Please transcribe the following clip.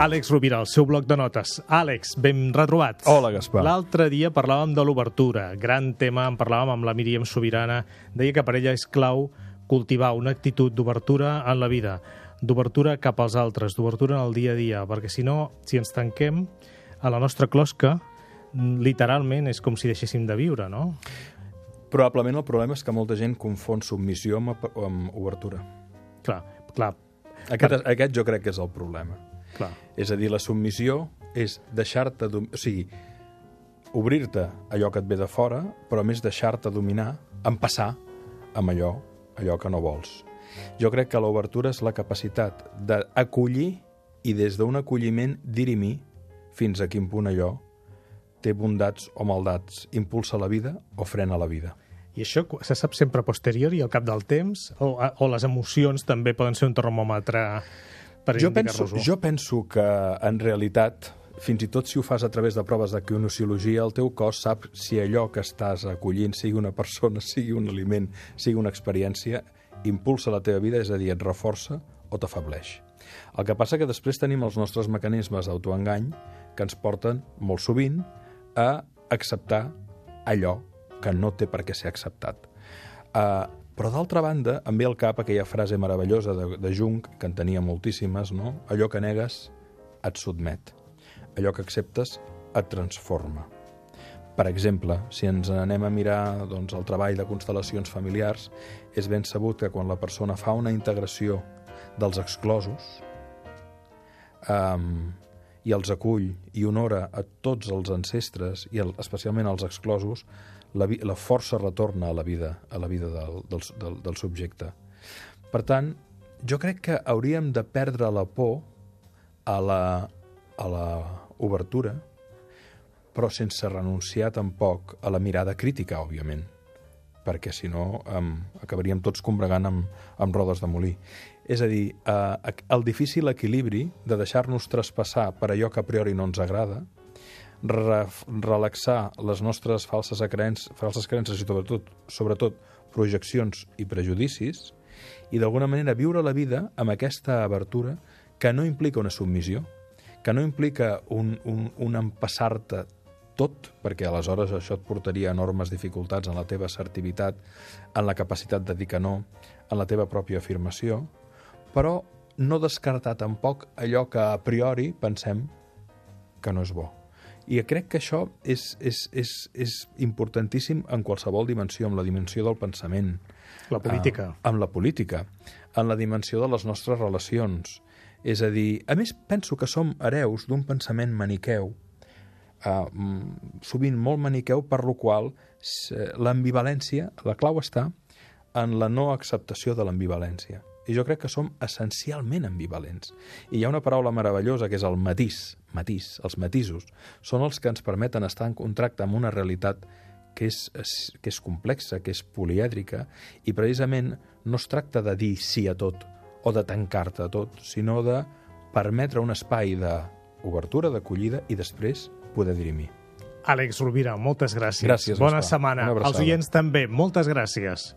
Àlex Rovira, el seu bloc de notes. Àlex, ben retrobat. Hola, Gaspar. L'altre dia parlàvem de l'obertura. Gran tema, en parlàvem amb la Míriam Sobirana. Deia que per ella és clau cultivar una actitud d'obertura en la vida, d'obertura cap als altres, d'obertura en el dia a dia, perquè si no, si ens tanquem a la nostra closca, literalment és com si deixéssim de viure, no? Probablement el problema és que molta gent confon submissió amb, amb obertura. Clar, clar. Aquest, per... aquest jo crec que és el problema. Clar. És a dir, la submissió és deixar-te... O sigui, obrir-te allò que et ve de fora, però més deixar-te dominar en passar amb allò, allò que no vols. Jo crec que l'obertura és la capacitat d'acollir i des d'un acolliment dirimir fins a quin punt allò té bondats o maldats, impulsa la vida o frena la vida. I això se sap sempre a posteriori, al cap del temps? O, o les emocions també poden ser un termòmetre per jo penso, jo penso que, en realitat, fins i tot si ho fas a través de proves de quinosiologia, el teu cos sap si allò que estàs acollint, sigui una persona, sigui un aliment, sigui una experiència, impulsa la teva vida, és a dir, et reforça o t'afableix. El que passa que després tenim els nostres mecanismes d'autoengany que ens porten, molt sovint, a acceptar allò que no té per què ser acceptat. Uh, però d'altra banda, em ve al cap aquella frase meravellosa de, de Jung, que en tenia moltíssimes, no? Allò que negues et sotmet. Allò que acceptes et transforma. Per exemple, si ens anem a mirar doncs, el treball de constel·lacions familiars, és ben sabut que quan la persona fa una integració dels exclosos, um, i els acull i honora a tots els ancestres i el, especialment als exclosos, la, la força retorna a la vida, a la vida del, del, del, del subjecte. Per tant, jo crec que hauríem de perdre la por a la, a la obertura, però sense renunciar tampoc a la mirada crítica, òbviament, perquè si no um, acabaríem tots combregant amb, amb rodes de molí. És a dir, eh, el difícil equilibri de deixar-nos traspassar per allò que a priori no ens agrada, re relaxar les nostres falses, creences, falses creences i sobretot, sobretot projeccions i prejudicis i d'alguna manera viure la vida amb aquesta abertura que no implica una submissió, que no implica un, un, un empassar-te tot, perquè aleshores això et portaria enormes dificultats en la teva assertivitat, en la capacitat de dir que no, en la teva pròpia afirmació, però no descartar tampoc allò que a priori pensem que no és bo. I crec que això és, és, és, és importantíssim en qualsevol dimensió, en la dimensió del pensament. La política. Uh, amb la política, en la dimensió de les nostres relacions. És a dir, a més, penso que som hereus d'un pensament maniqueu, uh, sovint molt maniqueu, per lo qual l'ambivalència, la clau està en la no acceptació de l'ambivalència. I jo crec que som essencialment ambivalents. I hi ha una paraula meravellosa que és el matís, matís, els matisos. Són els que ens permeten estar en contracte amb una realitat que és, que és complexa, que és polièdrica, i precisament no es tracta de dir sí a tot o de tancar-te a tot, sinó de permetre un espai d'obertura, d'acollida i després poder dirimir. Àlex Rovira, moltes gràcies. Gràcies, Bona setmana. Els oients també, moltes gràcies.